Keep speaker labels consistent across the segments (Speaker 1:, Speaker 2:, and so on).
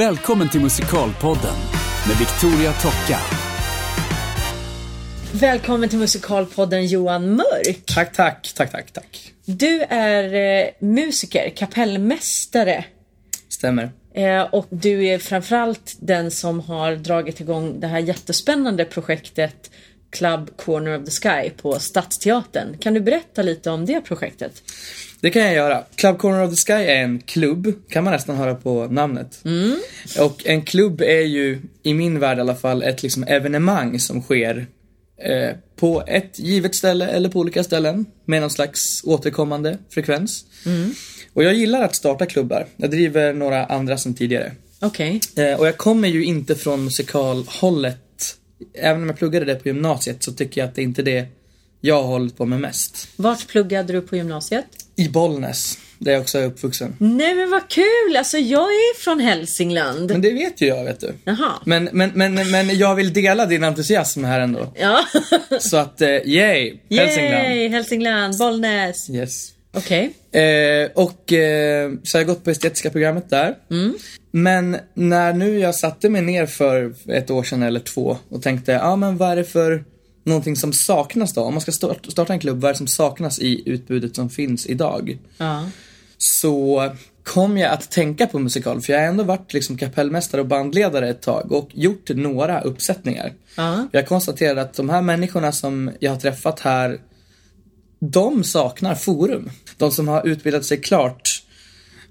Speaker 1: Välkommen till Musikalpodden med Victoria Tocka.
Speaker 2: Välkommen till Musikalpodden Johan Mörk.
Speaker 3: Tack, tack, tack, tack, tack.
Speaker 2: Du är eh, musiker, kapellmästare
Speaker 3: Stämmer.
Speaker 2: eh, och du är framförallt den som har dragit igång det här jättespännande projektet Club Corner of the Sky på Stadsteatern. Kan du berätta lite om det projektet?
Speaker 3: Det kan jag göra. Club Corner of the Sky är en klubb, kan man nästan höra på namnet. Och en klubb är ju, i min värld i alla fall, ett liksom evenemang som sker eh, på ett givet ställe eller på olika ställen med någon slags återkommande frekvens. Och jag gillar att starta klubbar. Jag driver några andra som tidigare.
Speaker 2: Okej.
Speaker 3: Eh, och jag kommer ju inte från musikalhållet. Även om jag pluggade det på gymnasiet så tycker jag att det är inte det jag har hållit på med mest.
Speaker 2: Vart pluggade du på gymnasiet?
Speaker 3: I Bollnäs, där jag också är uppvuxen.
Speaker 2: Nej men vad kul! Alltså jag är från Hälsingland.
Speaker 3: Men det vet ju jag, vet du.
Speaker 2: Jaha.
Speaker 3: Men, men, men, men jag vill dela din entusiasm här ändå.
Speaker 2: Ja.
Speaker 3: Så att, eh, yay! Hälsingland.
Speaker 2: Yay! Hälsingland, Bollnäs.
Speaker 3: Yes.
Speaker 2: Okej.
Speaker 3: Eh, och eh, så har jag gått på estetiska programmet där. Men när nu jag satte mig ner för ett år sedan eller två och tänkte, ja ah, men vad är det för någonting som saknas då? Om man ska start- starta en klubb, vad är det som saknas i utbudet som finns idag?
Speaker 2: Ja.
Speaker 3: så kom jag att tänka på musikal, för jag har ändå varit liksom kapellmästare och bandledare ett tag och gjort några uppsättningar.
Speaker 2: Ja.
Speaker 3: Jag konstaterade att de här människorna som jag har träffat här, de saknar forum. De som har utbildat sig klart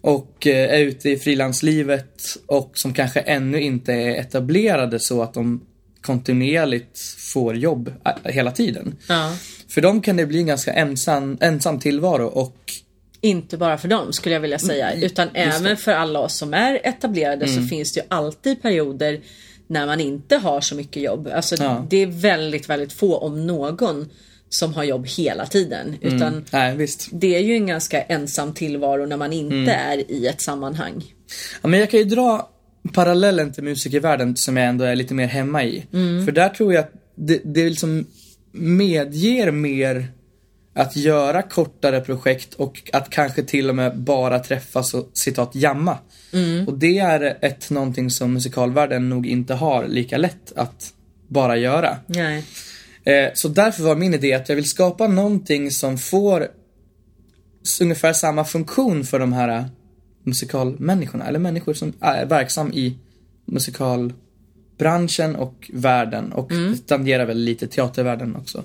Speaker 3: och eh, är ute i frilanslivet och som kanske ännu inte är etablerade så att de kontinuerligt får jobb eh, hela tiden.
Speaker 2: ja.
Speaker 3: För dem kan det bli en ganska ensam, ensam tillvaro och
Speaker 2: Inte bara för dem skulle jag vilja säga utan även för alla oss som är etablerade så finns det ju alltid perioder när man inte har så mycket jobb. Alltså
Speaker 3: Ja.
Speaker 2: det är väldigt, väldigt få om någon som har jobb hela tiden. Utan
Speaker 3: Nej, visst.
Speaker 2: det är ju en ganska ensam tillvaro när man inte är i ett sammanhang.
Speaker 3: Ja, men jag kan ju dra parallellen till musikervärlden som jag ändå är lite mer hemma i. För där tror jag att det, det liksom medger mer att göra kortare projekt och att kanske till och med bara träffas och citat jamma. Och det är ett någonting som musikalvärlden nog inte har lika lätt att bara göra.
Speaker 2: Nej.
Speaker 3: Eh, så därför var min idé att jag vill skapa någonting som får ungefär samma funktion för de här musikalmänniskorna, eller människor som är verksam i musikalbranschen och världen och tangerar väl lite teatervärlden också.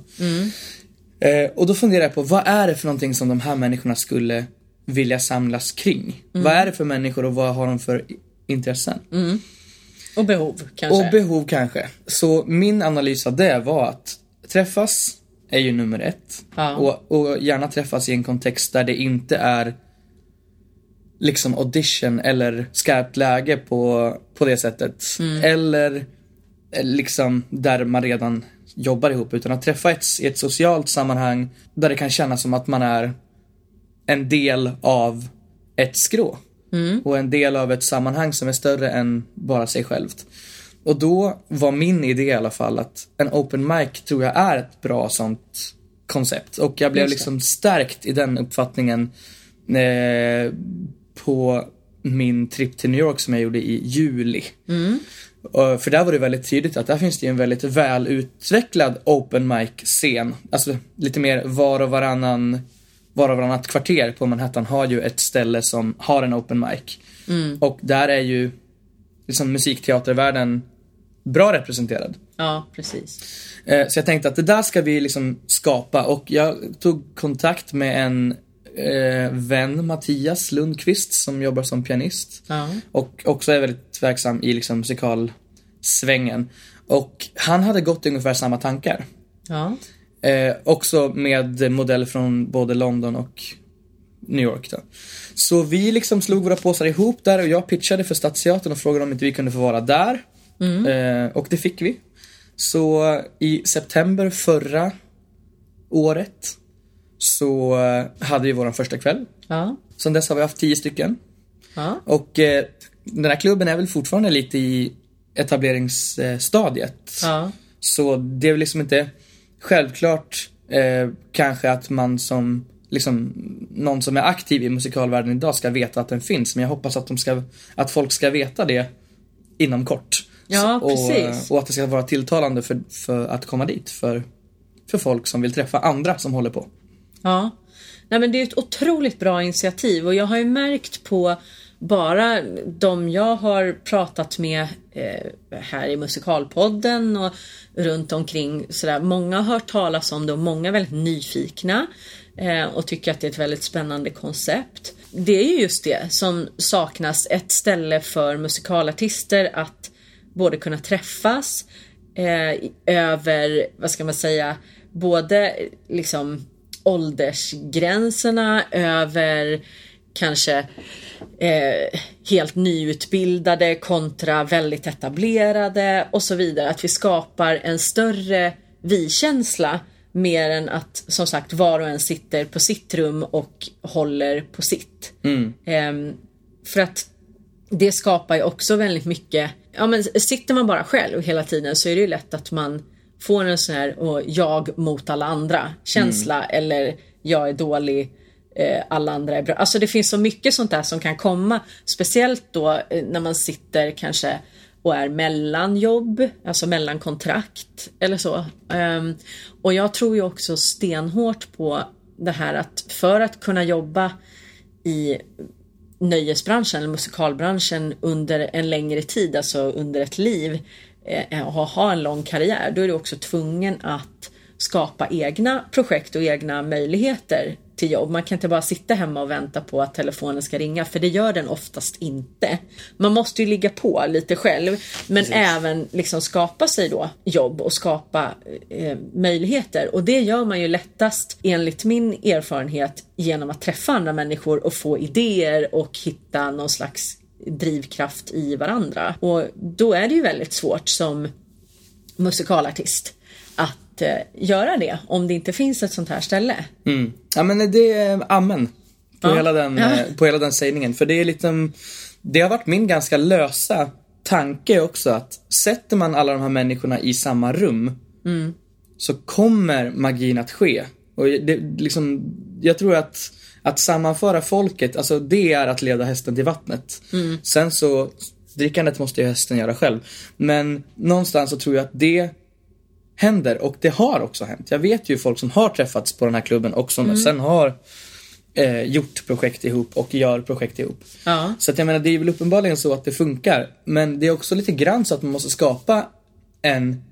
Speaker 3: Eh, och då funderar jag på, vad är det för någonting som de här människorna skulle vilja samlas kring? Vad är det för människor och vad har de för intressen?
Speaker 2: Och behov kanske.
Speaker 3: Och behov kanske. Så min analys av det var att träffas är ju nummer ett.
Speaker 2: Ja.
Speaker 3: Och, och gärna träffas i en kontext där det inte är liksom audition eller skarpt läge på, på det sättet. Eller eh, liksom där man redan jobbar ihop. Utan att träffa ett, i ett socialt sammanhang där det kan kännas som att man är en del av ett skrå. Och en del av ett sammanhang som är större än bara sig självt. Och då var min idé i alla fall att en open mic tror jag är ett bra sånt koncept. Och jag blev liksom stärkt i den uppfattningen eh, på min trip till New York som jag gjorde i juli. Och För där var det väldigt tydligt att där finns det en väldigt välutvecklad open mic-scen. Alltså lite mer var och varannan, var och varannat kvarter på Manhattan har ju ett ställe som har en open mic. Och där är ju liksom musikteatervärlden bra representerad.
Speaker 2: Ja, precis.
Speaker 3: Eh, Så jag tänkte att det där ska vi liksom skapa och jag tog kontakt med en eh, vän, Mattias Lundqvist, som jobbar som pianist.
Speaker 2: Ja.
Speaker 3: Och också är väldigt verksam i liksom musikalsvängen. Och han hade gått ungefär samma tankar.
Speaker 2: Ja.
Speaker 3: Eh, också med modeller från både London och New York då. Så vi liksom slog våra påsar ihop där och jag pitchade för Stadsteatern och frågade om inte vi kunde få vara där. Eh, och det fick vi. Så i september förra året så eh, hade vi vår första kväll.
Speaker 2: Ja.
Speaker 3: Sen dess har vi haft tio stycken.
Speaker 2: Ja.
Speaker 3: Och eh, den här klubben är väl fortfarande lite i etableringsstadiet.
Speaker 2: Ja.
Speaker 3: Så det är väl liksom inte självklart eh, kanske att man som liksom någon som är aktiv i musikalvärlden idag ska veta att den finns. Men jag hoppas att, de ska, att folk ska veta det inom kort.
Speaker 2: Ja,
Speaker 3: Så-
Speaker 2: precis.
Speaker 3: Och, och att det ska vara tilltalande för, för att komma dit för, för folk som vill träffa andra som håller på.
Speaker 2: Ja. Nej, men det är ett otroligt bra initiativ och jag har ju märkt på bara de jag har pratat med eh, här i Musikalpodden och runt omkring sådär. Många har hört talas om det och många är väldigt nyfikna eh, och tycker att det är ett väldigt spännande koncept. Det är ju just det som saknas, ett ställe för musikalartister att både kunna träffas eh, över, vad ska man säga, både eh, liksom åldersgränserna, över kanske eh, helt nyutbildade kontra väldigt etablerade och så vidare. Att vi skapar en större vi-känsla mer än att som sagt var och en sitter på sitt rum och håller på sitt. Ehm, för att det skapar ju också väldigt mycket, ja men sitter man bara själv hela tiden så är det ju lätt att man får en sån här och jag mot alla andra känsla eller jag är dålig, eh, alla andra är bra. Alltså det finns så mycket sånt där som kan komma, speciellt då eh, när man sitter kanske och är mellan jobb, alltså mellan kontrakt eller så. Ehm, och jag tror ju också stenhårt på det här att för att kunna jobba i nöjesbranschen eller musikalbranschen under en längre tid, alltså under ett liv och ha en lång karriär, då är du också tvungen att skapa egna projekt och egna möjligheter till jobb. Man kan inte bara sitta hemma och vänta på att telefonen ska ringa, för det gör den oftast inte. Man måste ju ligga på lite själv, men även liksom skapa sig då jobb och skapa eh, möjligheter. Och det gör man ju lättast, enligt min erfarenhet, genom att träffa andra människor och få idéer och hitta någon slags drivkraft i varandra. Och då är det ju väldigt svårt som musikalartist att eh, göra det om det inte finns ett sånt här ställe.
Speaker 3: Mm. Ja men det är amen. På,
Speaker 2: Ja.
Speaker 3: hela den,
Speaker 2: Ja.
Speaker 3: eh, på hela den sägningen. För det är lite, det har varit min ganska lösa tanke också att sätter man alla de här människorna i samma rum så kommer magin att ske. Och det, liksom, jag tror att, att sammanföra folket, alltså det är att leda hästen till vattnet. Sen så, drickandet måste ju hästen göra själv. Men någonstans så tror jag att det händer och det har också hänt. Jag vet ju folk som har träffats på den här klubben och som sen har eh, gjort projekt ihop och gör projekt ihop.
Speaker 2: Ja.
Speaker 3: Så att jag menar, det är väl uppenbarligen så att det funkar. Men det är också lite grann så att man måste skapa en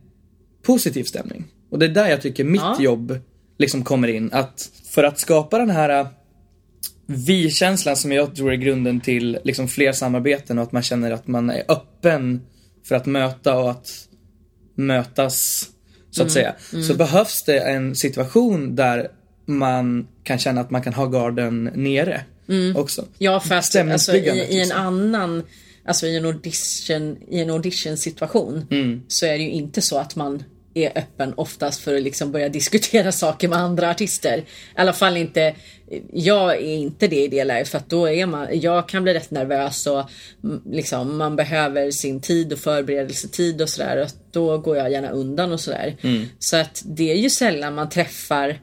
Speaker 3: positiv stämning. Och det är där jag tycker mitt
Speaker 2: Ja.
Speaker 3: jobb liksom kommer in. Att för att skapa den här vi-känslan som jag tror är grunden till liksom fler samarbeten och att man känner att man är öppen för att möta och att mötas så att säga. Så behövs det en situation där man kan känna att man kan ha garden nere också.
Speaker 2: Ja, fast alltså, i, i en
Speaker 3: liksom.
Speaker 2: annan, alltså i en audition, i en audition situation
Speaker 3: Mm.
Speaker 2: så är det ju inte så att man är öppen oftast för att liksom börja diskutera saker med andra artister. I alla fall inte, jag är inte det i det läget för att då är man, jag kan bli rätt nervös och mm, liksom man behöver sin tid och förberedelsetid och sådär och då går jag gärna undan och sådär.
Speaker 3: Mm.
Speaker 2: Så att det är ju sällan man träffar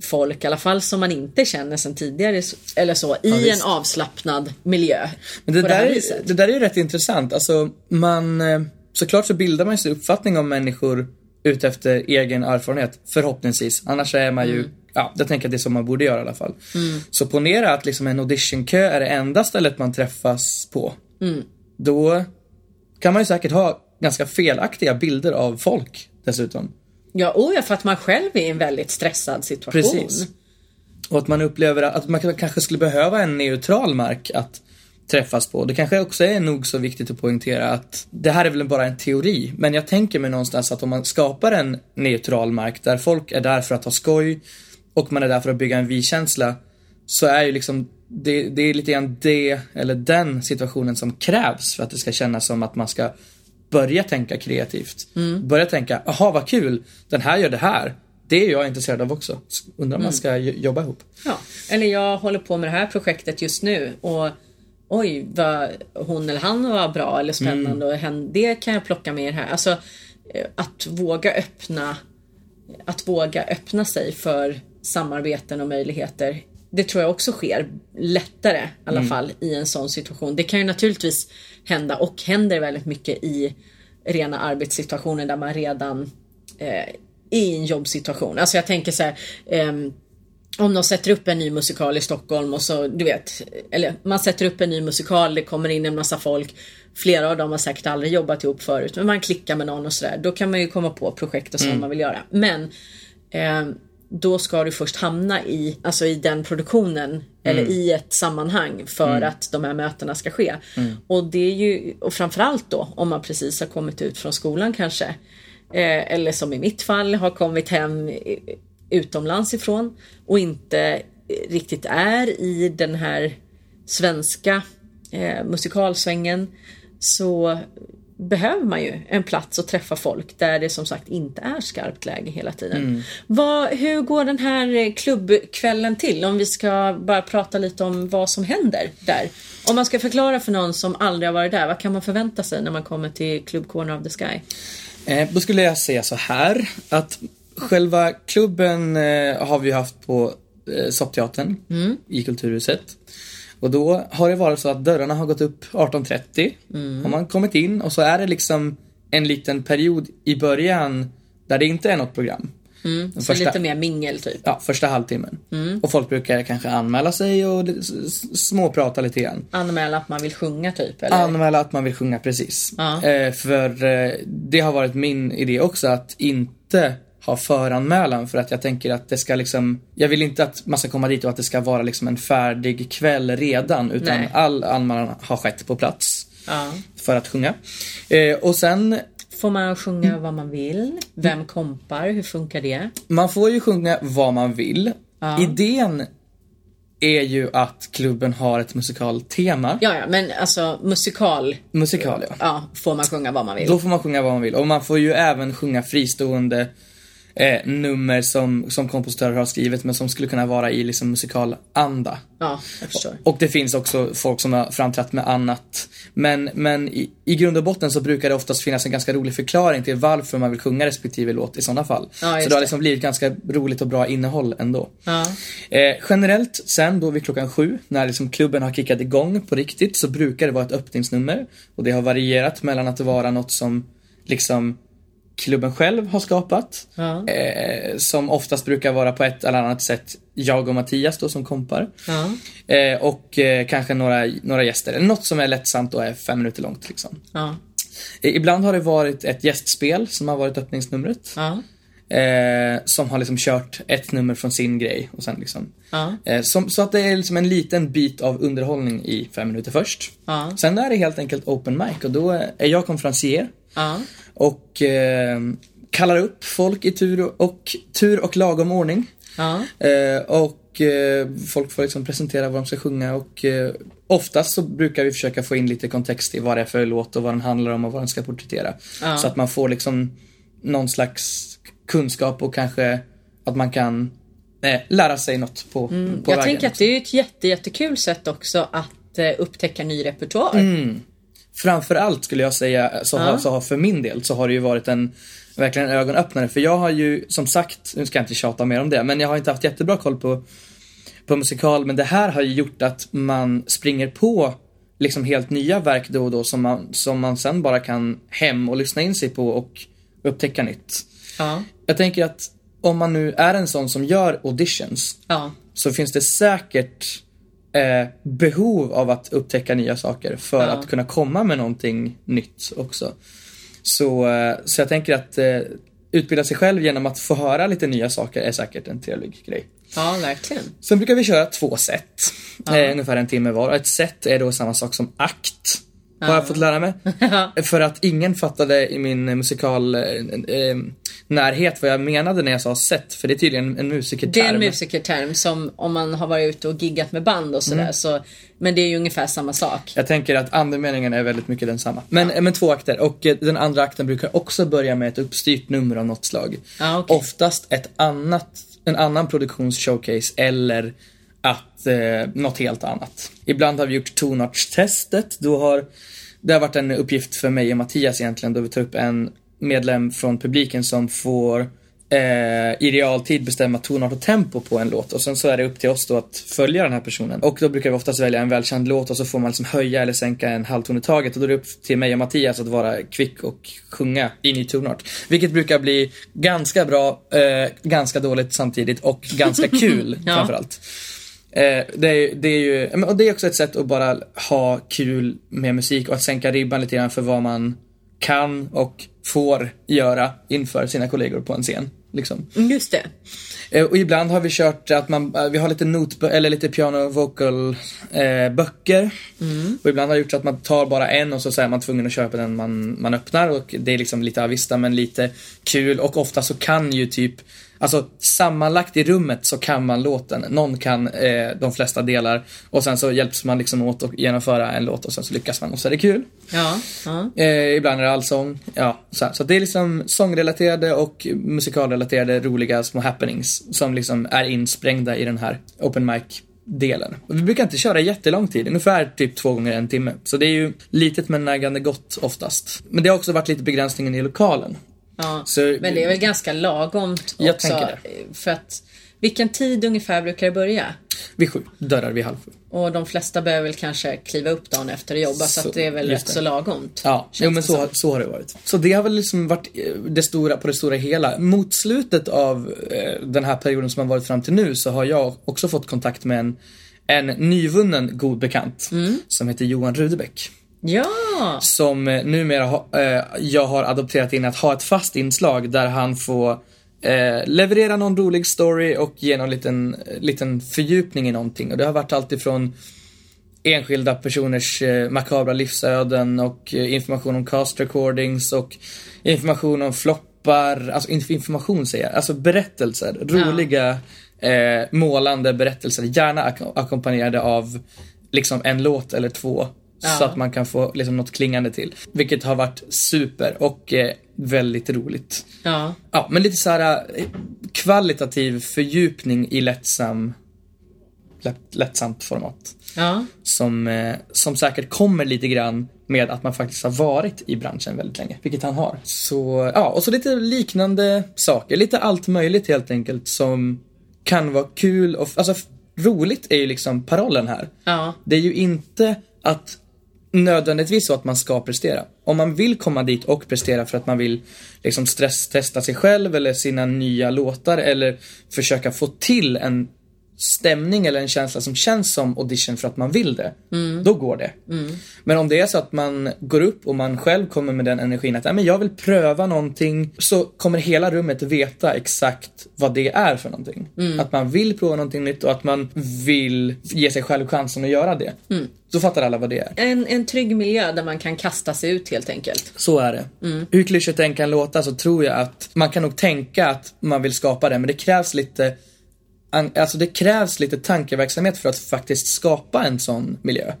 Speaker 2: folk, i alla fall som man inte känner sedan tidigare eller så, i en
Speaker 3: visst.
Speaker 2: avslappnad miljö.
Speaker 3: Men det där,
Speaker 2: det
Speaker 3: är, det där är ju rätt intressant. Alltså, man, eh, såklart så bildar man sig uppfattning om människor utefter egen erfarenhet, förhoppningsvis. Annars är man ju, ja, jag tänker att det är så man borde göra i alla fall. Så ponera att liksom en auditionkö är det enda stället man träffas på. Då kan man ju säkert ha ganska felaktiga bilder av folk dessutom.
Speaker 2: Ja, ja, för att man själv är i en väldigt stressad situation.
Speaker 3: Precis. Och att man upplever att man kanske skulle behöva en neutral mark att träffas på. Det kanske också är nog så viktigt att poängtera att det här är väl bara en teori, men jag tänker mig någonstans att om man skapar en neutral mark där folk är där för att ha skoj och man är där för att bygga en vi-känsla så är ju liksom det, det är lite grann det, eller den situationen som krävs för att det ska kännas som att man ska börja tänka kreativt. Börja tänka, aha vad kul, den här gör det här. Det är jag intresserad av också. Undrar om man ska jo- jobba ihop.
Speaker 2: Ja. Eller jag håller på med det här projektet just nu och oj, vad hon eller han var bra eller spännande och hen, det kan jag plocka med här. Alltså eh, att våga öppna att våga öppna sig för samarbeten och möjligheter det tror jag också sker lättare i alla fall i en sån situation. Det kan ju naturligtvis hända och händer väldigt mycket i rena arbetssituationer där man redan eh, är i en jobbsituation. Alltså jag tänker så här, ehm, om de sätter upp en ny musikal i Stockholm och så, du vet, eller man sätter upp en ny musikal, det kommer in en massa folk. Flera av dem har säkert aldrig jobbat ihop förut, men man klickar med någon och sådär. Då kan man ju komma på projekt och sånt man vill göra. Men eh, då ska du först hamna i, alltså i den produktionen eller i ett sammanhang för att de här mötena ska ske. Och det är ju, och framförallt då om man precis har kommit ut från skolan kanske. Eh, eller som i mitt fall har kommit hem utomlands ifrån och inte riktigt är i den här svenska eh, musikalsvängen så behöver man ju en plats att träffa folk där det som sagt inte är skarpt läge hela tiden. Vad, hur går den här eh, klubbkvällen till? Om vi ska bara prata lite om vad som händer där. Om man ska förklara för någon som aldrig har varit där, vad kan man förvänta sig när man kommer till Club Corner of the Sky?
Speaker 3: Eh, då skulle jag säga så här att själva klubben eh, har vi haft på eh, Soppteatern i Kulturhuset. Och då har det varit så att dörrarna har gått upp 18.30. Har man kommit in och så är det liksom en liten period i början där det inte är något program. Den
Speaker 2: Så
Speaker 3: första-
Speaker 2: lite mer mingel typ.
Speaker 3: Ja, första halvtimmen. Och folk brukar kanske anmäla sig och småprata lite grann.
Speaker 2: Anmäla att man vill sjunga typ eller?
Speaker 3: Anmäla att man vill sjunga precis.
Speaker 2: Ja.
Speaker 3: Eh, för eh, det har varit min idé också att inte ha föranmälan för att jag tänker att det ska liksom Jag vill inte att man ska komma dit och att det ska vara liksom en färdig kväll redan utan
Speaker 2: Nej.
Speaker 3: all anmälan har skett på plats
Speaker 2: ja.
Speaker 3: för att sjunga. Eh, och sen
Speaker 2: Får man sjunga vad man vill? Vem kompar? Hur funkar det?
Speaker 3: Man får ju sjunga vad man vill.
Speaker 2: Ja.
Speaker 3: Idén är ju att klubben har ett musikaltema.
Speaker 2: Ja, ja, men alltså musikal.
Speaker 3: Musikal ja.
Speaker 2: Ja, får man sjunga vad man vill.
Speaker 3: Då får man sjunga vad man vill. Och man får ju även sjunga fristående eh, nummer som, som kompositörer har skrivit men som skulle kunna vara i liksom musikalanda.
Speaker 2: Ja, jag förstår.
Speaker 3: Och det finns också folk som har framträtt med annat. Men, men i, i grund och botten så brukar det oftast finnas en ganska rolig förklaring till varför man vill sjunga respektive låt i sådana fall.
Speaker 2: Ja,
Speaker 3: så det har liksom blivit ganska roligt och bra innehåll ändå.
Speaker 2: Ja.
Speaker 3: Eh, generellt sen då vid klockan sju, när liksom klubben har kickat igång på riktigt, så brukar det vara ett öppningsnummer. Och det har varierat mellan att vara något som liksom klubben själv har skapat.
Speaker 2: Ja.
Speaker 3: Eh, som oftast brukar vara på ett eller annat sätt jag och Mattias då som kompar.
Speaker 2: Ja.
Speaker 3: Eh, och eh, kanske några, några gäster. Något som är lättsamt och är fem minuter långt liksom.
Speaker 2: Ja.
Speaker 3: Ibland har det varit ett gästspel som har varit öppningsnumret. Eh, som har liksom kört ett nummer från sin grej och sen liksom. Eh, som, så att det är liksom en liten bit av underhållning i fem minuter först. Sen är det helt enkelt open mic och då är jag konferencier. Och eh, kallar upp folk i tur och, tur och lagom ordning.
Speaker 2: Ja.
Speaker 3: Eh, och eh, folk får liksom presentera vad de ska sjunga och eh, oftast så brukar vi försöka få in lite kontext i vad det är för låt och vad den handlar om och vad den ska porträttera.
Speaker 2: Ja.
Speaker 3: Så att man får liksom någon slags kunskap och kanske att man kan eh, lära sig något på, på
Speaker 2: Mm. Jag
Speaker 3: vägen.
Speaker 2: tänker att det är ett jätte, jättekul sätt också att eh, upptäcka ny repertoar.
Speaker 3: Mm. Framförallt skulle jag säga, så, har, så har för min del, så har det ju varit en verkligen en ögonöppnare. För jag har ju, som sagt, nu ska jag inte tjata mer om det, men jag har inte haft jättebra koll på, på musikal. Men det här har ju gjort att man springer på liksom helt nya verk då och då som man, som man sen bara kan hem och lyssna in sig på och upptäcka nytt.
Speaker 2: Ja.
Speaker 3: Jag tänker att om man nu är en sån som gör auditions
Speaker 2: Ja.
Speaker 3: så finns det säkert eh, behov av att upptäcka nya saker för
Speaker 2: Ja.
Speaker 3: att kunna komma med någonting nytt också. Så, eh, så jag tänker att eh, utbilda sig själv genom att få höra lite nya saker är säkert en trevlig grej.
Speaker 2: Ja, verkligen.
Speaker 3: Sen brukar vi köra två set, eh, ungefär en timme var. Ett set är då samma sak som akt. Har jag fått lära mig. För att ingen fattade i min musikal eh, eh, närhet vad jag menade när jag sa set. För det är tydligen en musikerterm.
Speaker 2: Det är en musikerterm som om man har varit ute och giggat med band och
Speaker 3: Mm.
Speaker 2: sådär så Men det är ju ungefär samma sak.
Speaker 3: Jag tänker att andemeningen är väldigt mycket densamma. Men, men två akter och eh, den andra akten brukar också börja med ett uppstyrt nummer av något slag.
Speaker 2: Ja, okej.
Speaker 3: Oftast ett annat, en annan produktionsshowcase eller att eh, något helt annat. Ibland har vi gjort tonartstestet. Då har det har varit en uppgift för mig och Mattias egentligen då vi tar upp en medlem från publiken som får eh, i realtid bestämma tonart och tempo på en låt och sen så är det upp till oss då att följa den här personen. Och då brukar vi oftast välja en välkänd låt och så får man liksom höja eller sänka en halvton i taget och då är det upp till mig och Mattias att vara kvick och sjunga in i tonart. Vilket brukar bli ganska bra, eh, ganska dåligt samtidigt och ganska kul
Speaker 2: Ja.
Speaker 3: framförallt. Eh, det, är, det är ju, och det är också ett sätt att bara ha kul med musik och att sänka ribban lite grann för vad man kan och får göra inför sina kollegor på en scen. Liksom.
Speaker 2: Mm, Just det.
Speaker 3: Eh, Och ibland har vi kört att man, eh, vi har lite not, eller lite piano vocal eh, böcker. Och ibland har det gjort så att man tar bara en och så, så är man tvungen att köpa den man, man öppnar och det är liksom lite avista men lite kul och ofta så kan ju typ Alltså sammanlagt i rummet så kan man låten. Någon kan eh, de flesta delar och sen så hjälps man liksom åt att genomföra en låt och sen så lyckas man och så är det kul.
Speaker 2: Ja, ja.
Speaker 3: Eh, ibland är det allsång. Ja, så, här. så det är liksom sångrelaterade och musikalrelaterade roliga små happenings som liksom är insprängda i den här open mic delen. Och vi brukar inte köra jättelång tid, ungefär typ två gånger en timme. Så det är ju litet men naggande gott oftast. Men det har också varit lite begränsningen i lokalen.
Speaker 2: Ja.
Speaker 3: Så,
Speaker 2: Men det är väl ganska lagomt
Speaker 3: Jag
Speaker 2: också.
Speaker 3: tänker
Speaker 2: För att vilken tid ungefär brukar det börja?
Speaker 3: Vid sju, dörrar vid halv sju.
Speaker 2: Och de flesta behöver väl kanske kliva upp dagen efter och jobba så,
Speaker 3: Så,
Speaker 2: att det är väl rätt
Speaker 3: det.
Speaker 2: så lagomt.
Speaker 3: Ja, jo, men
Speaker 2: det
Speaker 3: så, så har det varit. Så det har väl liksom varit eh, det stora på det stora hela. Mot slutet av eh, den här perioden som har varit fram till nu så har jag också fått kontakt med en, en nyvunnen god bekant
Speaker 2: Mm.
Speaker 3: som heter Johan Rudebäck.
Speaker 2: Ja!
Speaker 3: Som eh, numera ha, eh, jag har adopterat in att ha ett fast inslag där han får eh, leverera någon rolig story och ge någon liten, liten fördjupning i någonting. Och det har varit allt ifrån enskilda personers eh, makabra livsöden och eh, information om cast recordings och information om floppar, alltså inf- information säger jag, alltså berättelser, roliga eh, målande berättelser, gärna ak- ackompanjerade av liksom en låt eller två. Så
Speaker 2: Ja.
Speaker 3: att man kan få liksom något klingande till. Vilket har varit super och eh, väldigt roligt.
Speaker 2: Ja.
Speaker 3: Ja, men lite så här eh, kvalitativ fördjupning i lättsam, lätt, lättsamt format.
Speaker 2: Ja.
Speaker 3: Som, eh, som säkert kommer lite grann med att man faktiskt har varit i branschen väldigt länge, vilket han har. Så, ja, och så lite liknande saker, lite allt möjligt helt enkelt som kan vara kul och, alltså roligt är ju liksom parollen här.
Speaker 2: Ja.
Speaker 3: Det är ju inte att nödvändigtvis så att man ska prestera. Om man vill komma dit och prestera för att man vill liksom stresstesta sig själv eller sina nya låtar eller försöka få till en stämning eller en känsla som känns som audition för att man vill det. Då går det. Men om det är så att man går upp och man själv kommer med den energin att "Nej, men jag vill pröva någonting så kommer hela rummet veta exakt vad det är för någonting. Att man vill prova någonting nytt och att man vill ge sig själv chansen att göra det. Då fattar alla vad det är.
Speaker 2: En, en trygg miljö där man kan kasta sig ut helt enkelt.
Speaker 3: Så är det. Hur klyschigt det än kan låta så tror jag att man kan nog tänka att man vill skapa det men det krävs lite Alltså det krävs lite tankeverksamhet för att faktiskt skapa en sån miljö.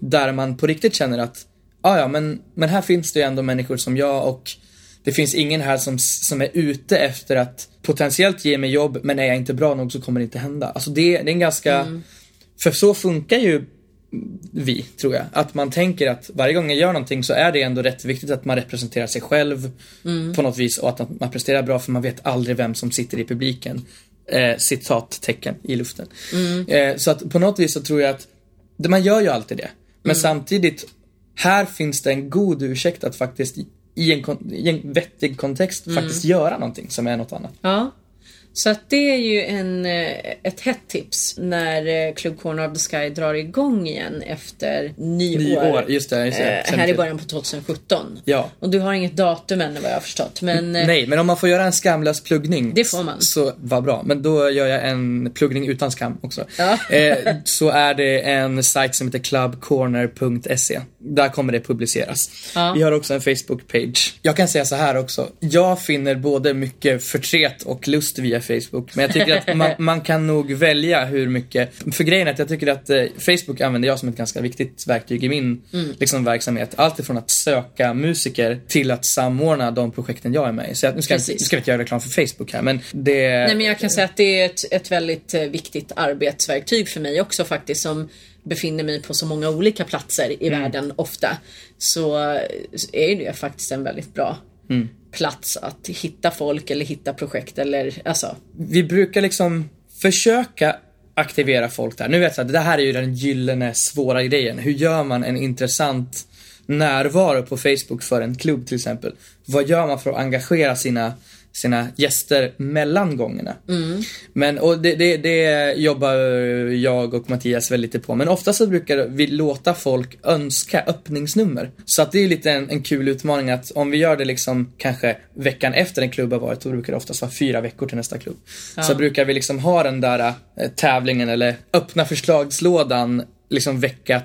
Speaker 3: Där man på riktigt känner att, ah, ja men, men här finns det ju ändå människor som jag och det finns ingen här som, som är ute efter att potentiellt ge mig jobb men är jag inte bra nog så kommer det inte hända. Alltså det, det är en ganska, för så funkar ju vi, tror jag. Att man tänker att varje gång jag gör någonting så är det ändå rätt viktigt att man representerar sig själv på något vis och att man presterar bra för man vet aldrig vem som sitter i publiken. Eh, citattecken i luften. Eh, så att på något vis så tror jag att det- man gör ju alltid det. Men samtidigt, här finns det en god ursäkt att faktiskt i en, i en vettig kontext faktiskt göra någonting som är något annat.
Speaker 2: Ja. Så att det är ju en, eh, ett hett tips när eh, Club Corner of the Sky drar igång igen efter nyår.
Speaker 3: Nyår, just det, just det.
Speaker 2: Eh, här i början på 2017.
Speaker 3: Ja.
Speaker 2: Och du har inget datum ännu vad jag har förstått. Men
Speaker 3: Nej, men om man får göra en skamlös pluggning.
Speaker 2: Det får man.
Speaker 3: Så vad bra. Men då gör jag en pluggning utan skam också.
Speaker 2: Ja.
Speaker 3: Eh, så är det en sajt som heter clubcorner.se. Där kommer det publiceras.
Speaker 2: Ja.
Speaker 3: Vi har också en Facebook-page. Jag kan säga så här också. Jag finner både mycket förtret och lust via Facebook. Men jag tycker att man, man kan nog välja hur mycket. För grejen är att jag tycker att eh, Facebook använder jag som ett ganska viktigt verktyg i min
Speaker 2: Mm.
Speaker 3: liksom, verksamhet. Allt ifrån att söka musiker till att samordna de projekten jag är med i. Så jag, nu, ska,
Speaker 2: Precis.
Speaker 3: nu ska vi inte göra reklam för Facebook här men det...
Speaker 2: Nej men jag kan säga att det är ett, ett väldigt eh, viktigt arbetsverktyg för mig också faktiskt som befinner mig på så många olika platser i
Speaker 3: Mm.
Speaker 2: världen ofta. Så eh, är det faktiskt en väldigt bra plats att hitta folk eller hitta projekt eller alltså.
Speaker 3: vi brukar liksom försöka aktivera folk där. Nu vet jag att det här är ju den gyllene svåra grejen. Hur gör man en intressant närvaro på Facebook för en klubb till exempel? Vad gör man för att engagera sina sina gäster mellan gångerna. Men, och det, det, det jobbar jag och Mattias väl lite på. Men ofta så brukar vi låta folk önska öppningsnummer. Så att det är lite en, en kul utmaning att om vi gör det liksom kanske veckan efter en klubb har varit, då brukar det oftast vara fyra veckor till nästa klubb. Så brukar vi liksom ha den där eh, tävlingen eller öppna förslagslådan liksom vecka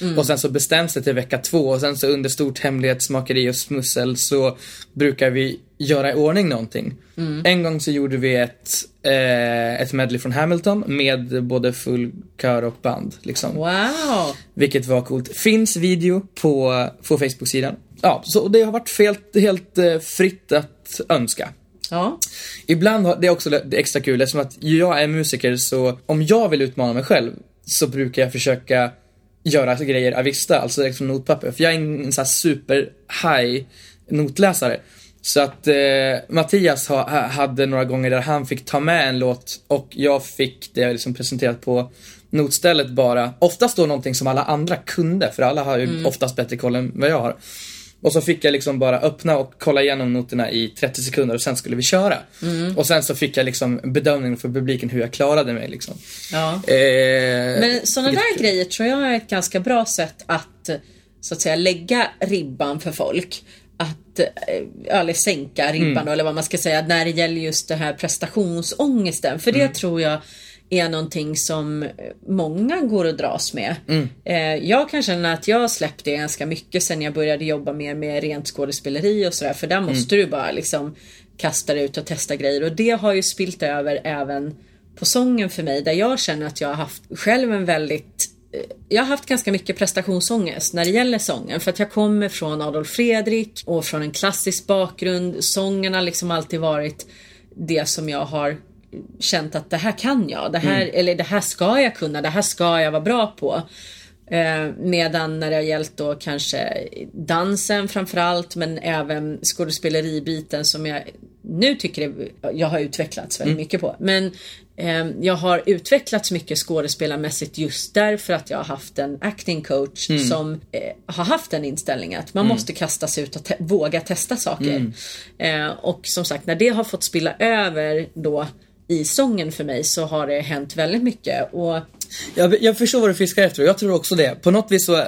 Speaker 3: ett. Och sen så bestäms det till vecka två och sen så under stort hemlighetsmakeri och smussel så brukar vi göra i ordning någonting. En gång så gjorde vi ett, eh, ett medley från Hamilton med både full kör och band. Liksom.
Speaker 2: Wow!
Speaker 3: Vilket var coolt. Finns video på, på Facebook-sidan. Ja, så det har varit helt, helt eh, fritt att önska.
Speaker 2: Ja.
Speaker 3: Ibland har det är också det extra kul eftersom att jag är musiker så om jag vill utmana mig själv så brukar jag försöka göra grejer avista, alltså direkt från notpapper. För jag är en, en sån här super high notläsare. Så att eh, Mattias ha, ha, hade några gånger där han fick ta med en låt och jag fick det liksom presenterat på notstället bara. Oftast då någonting som alla andra kunde, för alla har ju oftast bättre koll än vad jag har. Och så fick jag liksom bara öppna och kolla igenom noterna i 30 sekunder och sen skulle vi köra. Och sen så fick jag liksom bedömningen för publiken hur jag klarade mig liksom.
Speaker 2: ja.
Speaker 3: Eh,
Speaker 2: Men sådana där grejer tror jag är ett ganska bra sätt att så att säga lägga ribban för folk. Att, eh, eller sänka ribban
Speaker 3: Mm.
Speaker 2: eller vad man ska säga när det gäller just det här prestationsångesten. För det
Speaker 3: Mm.
Speaker 2: tror jag är någonting som många går och dras med.
Speaker 3: Mm.
Speaker 2: Eh, jag kan känna att jag har släppt det ganska mycket sen jag började jobba mer med rent skådespeleri och sådär. För där måste
Speaker 3: Mm.
Speaker 2: du bara liksom kasta dig ut och testa grejer. Och det har ju spilt över även på sången för mig. Där jag känner att jag har haft själv en väldigt eh, jag har haft ganska mycket prestationsångest när det gäller sången för att jag kommer från Adolf Fredrik och från en klassisk bakgrund. Sången har liksom alltid varit det som jag har känt att det här kan jag, det här, eller det här ska jag kunna, det här ska jag vara bra på. Eh, medan när det har gällt då kanske dansen framförallt men även skådespeleribiten som jag nu tycker är, jag har utvecklats väldigt mycket på. Men eh, jag har utvecklats mycket skådespelarmässigt just därför att jag har haft en acting coach som eh, har haft den inställningen att man måste kasta sig ut och te- våga testa saker. Eh, och som sagt när det har fått spilla över då i sången för mig så har det hänt väldigt mycket. Och
Speaker 3: Jag, jag förstår vad du fiskar efter och jag tror också det. På något vis så eh,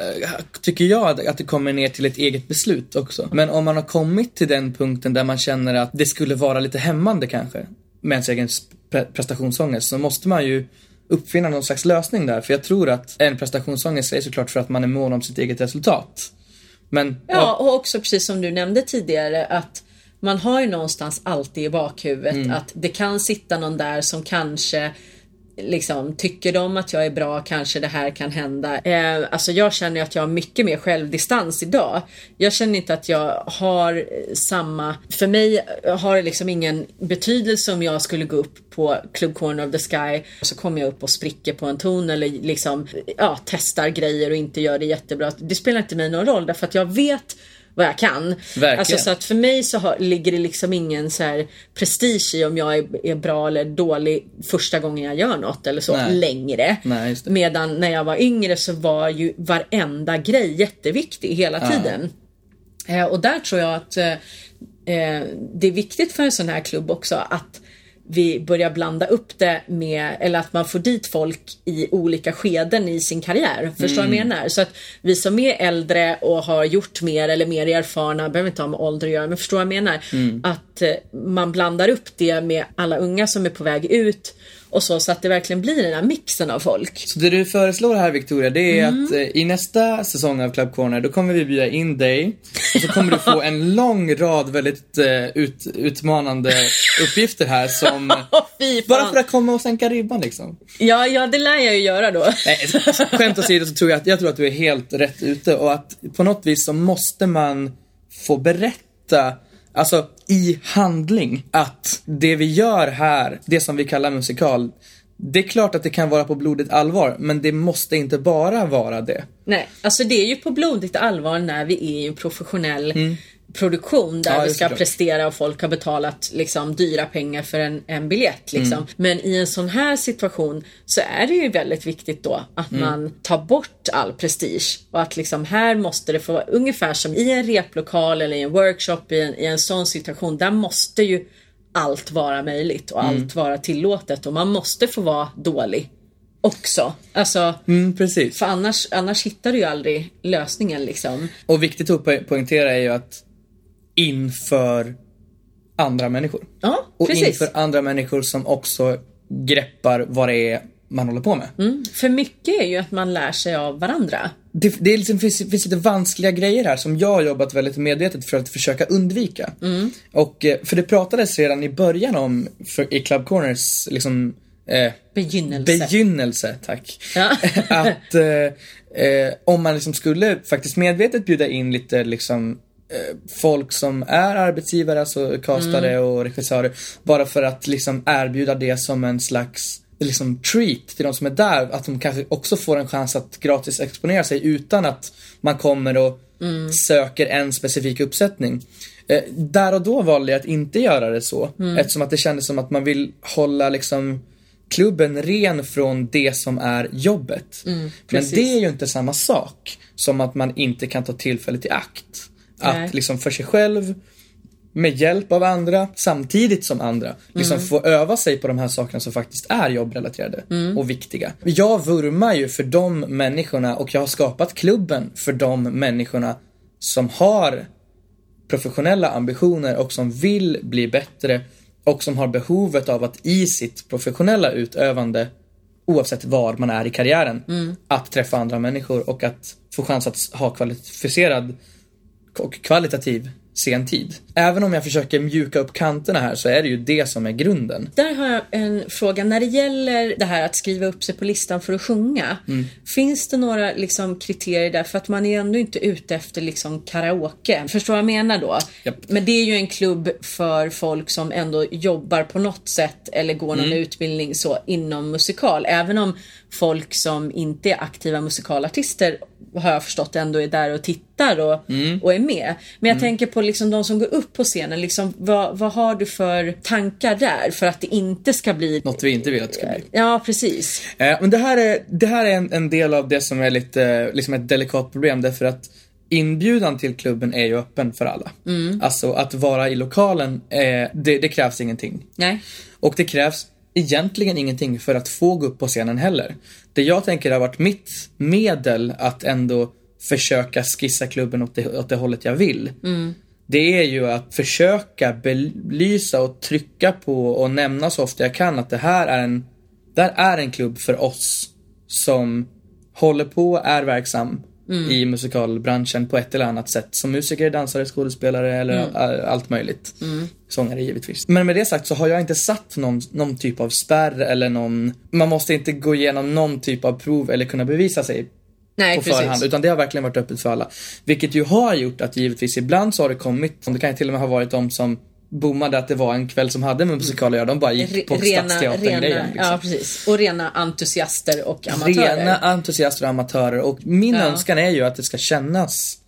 Speaker 3: tycker jag att, att det kommer ner till ett eget beslut också. Men om man har kommit till den punkten där man känner att det skulle vara lite hämmande kanske med ens egen pre- prestationsångest så måste man ju uppfinna någon slags lösning där. För jag tror att en prestationsångest är såklart för att man är mån om sitt eget resultat. Men
Speaker 2: Ja, och också precis som du nämnde tidigare att man har ju någonstans alltid i bakhuvudet att det kan sitta någon där som kanske liksom tycker de att jag är bra kanske det här kan hända. Eh, alltså jag känner att jag har mycket mer självdistans idag. Jag känner inte att jag har samma, för mig har det liksom ingen betydelse om jag skulle gå upp på Club Corner of the Sky och så kommer jag upp och spricker på en ton eller liksom ja, testar grejer och inte gör det jättebra. Det spelar inte mig någon roll därför att jag vet vad jag kan.
Speaker 3: Verkligen.
Speaker 2: Alltså så att för mig så har, ligger det liksom ingen så här prestige i om jag är, är bra eller dålig första gången jag gör något eller så
Speaker 3: Nej.
Speaker 2: längre.
Speaker 3: Nej.
Speaker 2: Medan när jag var yngre så var ju varenda grej jätteviktig hela tiden. Eh, och där tror jag att eh, eh, det är viktigt för en sån här klubb också att vi börjar blanda upp det med, eller att man får dit folk i olika skeden i sin karriär. Förstår du vad jag menar? Så att vi som är äldre och har gjort mer eller mer erfarna, behöver inte ha med ålder att göra, men förstår vad jag menar? Att eh, man blandar upp det med alla unga som är på väg ut och så, så att det verkligen blir den här mixen av folk.
Speaker 3: Så det du föreslår här Victoria, det är
Speaker 2: Mm.
Speaker 3: att eh, i nästa säsong av Club Corner, då kommer vi bjuda in dig. Och så kommer du få en lång rad väldigt eh, ut, utmanande uppgifter här som... Bara för att komma och sänka ribban liksom.
Speaker 2: Ja, ja, det lär jag ju göra då.
Speaker 3: Nej, skämt åsido så tror jag att, jag tror att du är helt rätt ute och att på något vis så måste man få berätta Alltså i handling att det vi gör här, det som vi kallar musikal, det är klart att det kan vara på blodigt allvar, men det måste inte bara vara det.
Speaker 2: Nej, alltså det är ju på blodigt allvar när vi är i en professionell produktion där
Speaker 3: Ja,
Speaker 2: vi ska prestera och folk har betalat liksom dyra pengar för en, en biljett. Liksom.
Speaker 3: Mm.
Speaker 2: Men i en sån här situation så är det ju väldigt viktigt då att
Speaker 3: Mm.
Speaker 2: man tar bort all prestige och att liksom här måste det få vara ungefär som i en replokal eller i en workshop i en, i en sån situation. Där måste ju allt vara möjligt och
Speaker 3: Mm.
Speaker 2: allt vara tillåtet och man måste få vara dålig också. Alltså,
Speaker 3: Mm, precis.
Speaker 2: för annars, annars hittar du ju aldrig lösningen liksom.
Speaker 3: Och viktigt att po- poängtera är ju att inför andra människor.
Speaker 2: Ja,
Speaker 3: Och
Speaker 2: precis.
Speaker 3: inför andra människor som också greppar vad det är man håller på med.
Speaker 2: Mm. För mycket är ju att man lär sig av varandra.
Speaker 3: Det, det är liksom, finns, finns lite vanskliga grejer här som jag har jobbat väldigt medvetet för att försöka undvika.
Speaker 2: Mm.
Speaker 3: Och, eh, för det pratades redan i början om, för, i Club Corners, liksom eh,
Speaker 2: Begynnelse.
Speaker 3: begynnelse, tack.
Speaker 2: Ja.
Speaker 3: att eh, eh, om man liksom skulle faktiskt medvetet bjuda in lite liksom folk som är arbetsgivare, alltså castare
Speaker 2: Mm.
Speaker 3: och regissörer, bara för att liksom erbjuda det som en slags liksom treat till de som är där, att de kanske också får en chans att gratis exponera sig utan att man kommer och
Speaker 2: Mm.
Speaker 3: söker en specifik uppsättning. Eh, där och då valde jag att inte göra det så,
Speaker 2: Mm.
Speaker 3: eftersom att det kändes som att man vill hålla liksom klubben ren från det som är jobbet. Men
Speaker 2: Mm, precis.
Speaker 3: det är ju inte samma sak som att man inte kan ta tillfället i akt.
Speaker 2: Nej.
Speaker 3: Att liksom för sig själv, med hjälp av andra, samtidigt som andra, liksom få öva sig på de här sakerna som faktiskt är jobbrelaterade och viktiga. Jag vurmar ju för de människorna och jag har skapat klubben för de människorna som har professionella ambitioner och som vill bli bättre och som har behovet av att i sitt professionella utövande oavsett var man är i karriären, att träffa andra människor och att få chans att ha kvalificerad och kvalitativ sen tid. Även om jag försöker mjuka upp kanterna här så är det ju det som är grunden.
Speaker 2: Där har jag en fråga. När det gäller det här att skriva upp sig på listan för att sjunga.
Speaker 3: Mm.
Speaker 2: Finns det några liksom, kriterier där? För att man är ändå inte ute efter liksom, karaoke. Förstår vad jag menar då?
Speaker 3: Japp.
Speaker 2: Men det är ju en klubb för folk som ändå jobbar på något sätt eller går någon
Speaker 3: Mm.
Speaker 2: utbildning så inom musikal. Även om folk som inte är aktiva musikalartister har jag förstått ändå är där och tittar och,
Speaker 3: Mm.
Speaker 2: och är med. Men jag tänker på liksom de som går upp på scenen. Liksom, vad, vad har du för tankar där för att det inte ska bli...
Speaker 3: Något vi inte vill att det ska bli.
Speaker 2: Ja, precis.
Speaker 3: Eh, men det här är, det här är en, en del av det som är lite, liksom ett delikat problem därför att inbjudan till klubben är ju öppen för alla. Alltså att vara i lokalen, eh, det, det krävs ingenting.
Speaker 2: Nej.
Speaker 3: Och det krävs egentligen ingenting för att få gå upp på scenen heller. Det jag tänker har varit mitt medel att ändå försöka skissa klubben åt det, åt det hållet jag vill. Det är ju att försöka belysa och trycka på och nämna så ofta jag kan att det här är en, det här är en klubb för oss som håller på, är verksam i musikalbranschen på ett eller annat sätt. Som musiker, dansare, skådespelare eller a- allt möjligt. Sångare givetvis. Men med det sagt så har jag inte satt någon, någon typ av spärr eller någon, man måste inte gå igenom någon typ av prov eller kunna bevisa sig
Speaker 2: Nej,
Speaker 3: på
Speaker 2: precis.
Speaker 3: förhand. Utan det har verkligen varit öppet för alla. Vilket ju har gjort att givetvis ibland så har det kommit, det kan ju till och med ha varit de som bommade att det var en kväll som hade med musikal att göra. De bara gick på
Speaker 2: Re- rena,
Speaker 3: Stadsteatern-grejen.
Speaker 2: rena,
Speaker 3: Liksom.
Speaker 2: ja, precis. Och rena entusiaster och amatörer.
Speaker 3: Rena entusiaster och amatörer och min
Speaker 2: Ja.
Speaker 3: önskan är ju att det ska kännas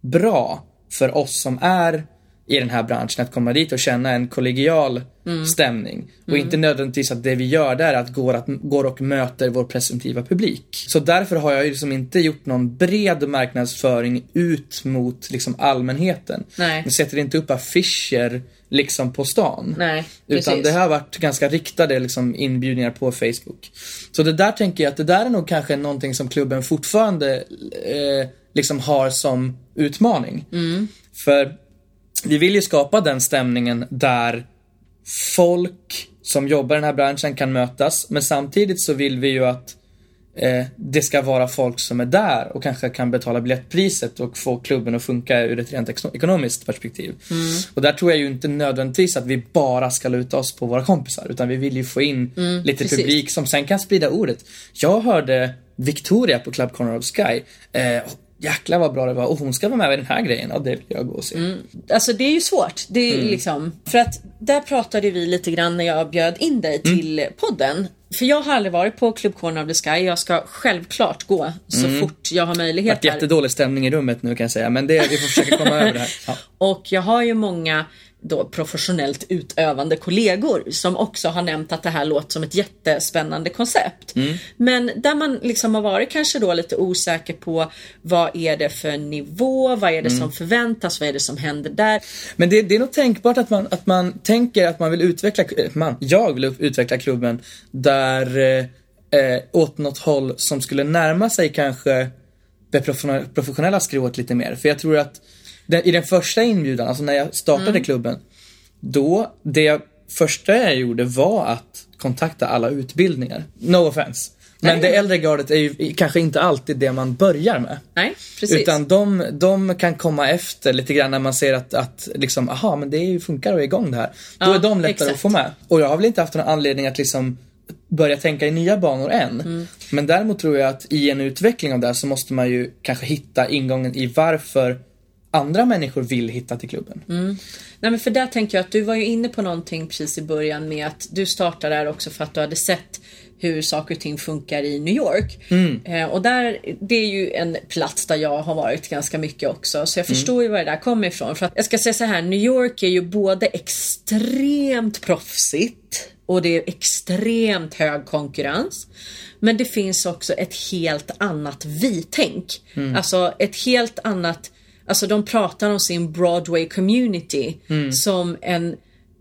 Speaker 3: bra för oss som är i den här branschen att komma dit och känna en kollegial
Speaker 2: Mm.
Speaker 3: stämning. Och inte nödvändigtvis att det vi gör där är att går, att går och möter vår presumtiva publik. Så därför har jag ju liksom inte gjort någon bred marknadsföring ut mot liksom allmänheten.
Speaker 2: Nej.
Speaker 3: Jag sätter inte upp affischer liksom på stan.
Speaker 2: Nej,
Speaker 3: Utan det har varit ganska riktade liksom, inbjudningar på Facebook. Så det där tänker jag att det där är nog kanske någonting som klubben fortfarande eh, liksom har som utmaning.
Speaker 2: Mm.
Speaker 3: För vi vill ju skapa den stämningen där folk som jobbar i den här branschen kan mötas. Men samtidigt så vill vi ju att eh, det ska vara folk som är där och kanske kan betala biljettpriset och få klubben att funka ur ett rent ekonomiskt perspektiv. Och där tror jag ju inte nödvändigtvis att vi bara ska luta oss på våra kompisar utan vi vill ju få in lite
Speaker 2: precis.
Speaker 3: publik som sen kan sprida ordet. Jag hörde Victoria på Club Corner of Sky. Eh, jäklar vad bra det var och hon ska vara med i den här grejen. Ja, det vill jag gå och se.
Speaker 2: Alltså det är ju svårt. Det
Speaker 3: Mm.
Speaker 2: är liksom, för att där pratade vi lite grann när jag bjöd in dig
Speaker 3: Mm.
Speaker 2: till podden. För jag har aldrig varit på Club Corner of the Sky. Jag ska självklart gå så fort jag har möjlighet.
Speaker 3: Det jättedålig stämning i rummet nu kan jag säga, men det, vi får försöka komma över det här. Ja.
Speaker 2: Och jag har ju många då professionellt utövande kollegor som också har nämnt att det här låter som ett jättespännande koncept.
Speaker 3: Mm.
Speaker 2: Men där man liksom har varit kanske då lite osäker på vad är det för nivå, vad är det
Speaker 3: Mm.
Speaker 2: som förväntas, vad är det som händer där?
Speaker 3: Men det, det är nog tänkbart att man, att man tänker att man vill utveckla, man, jag vill utveckla klubben där, eh, åt något håll som skulle närma sig kanske det professionella, professionella skrået lite mer. För jag tror att den, i den första inbjudan, alltså när jag startade klubben, då, det jag, första jag gjorde var att kontakta alla utbildningar. No offense. Men
Speaker 2: Nej.
Speaker 3: det äldre gardet är ju kanske inte alltid det man börjar med.
Speaker 2: Nej, precis.
Speaker 3: Utan de, de kan komma efter lite grann när man ser att, att liksom, aha men det är ju- funkar och är igång det här. Då
Speaker 2: Ja,
Speaker 3: är de lättare
Speaker 2: exakt.
Speaker 3: att få med. Och jag har väl inte haft någon anledning att liksom börja tänka i nya banor än.
Speaker 2: Mm.
Speaker 3: Men däremot tror jag att i en utveckling av det här så måste man ju kanske hitta ingången i varför andra människor vill hitta till klubben.
Speaker 2: Mm. Nej men för där tänker jag att du var ju inne på någonting precis i början med att du startade där också för att du hade sett hur saker och ting funkar i New York. Eh, och där, det är ju en plats där jag har varit ganska mycket också. Så jag förstår ju var det där kommer ifrån. För att jag ska säga så här, New York är ju både extremt proffsigt och det är extremt hög konkurrens. Men det finns också ett helt annat vi-tänk. Alltså ett helt annat Alltså de pratar om sin Broadway community som en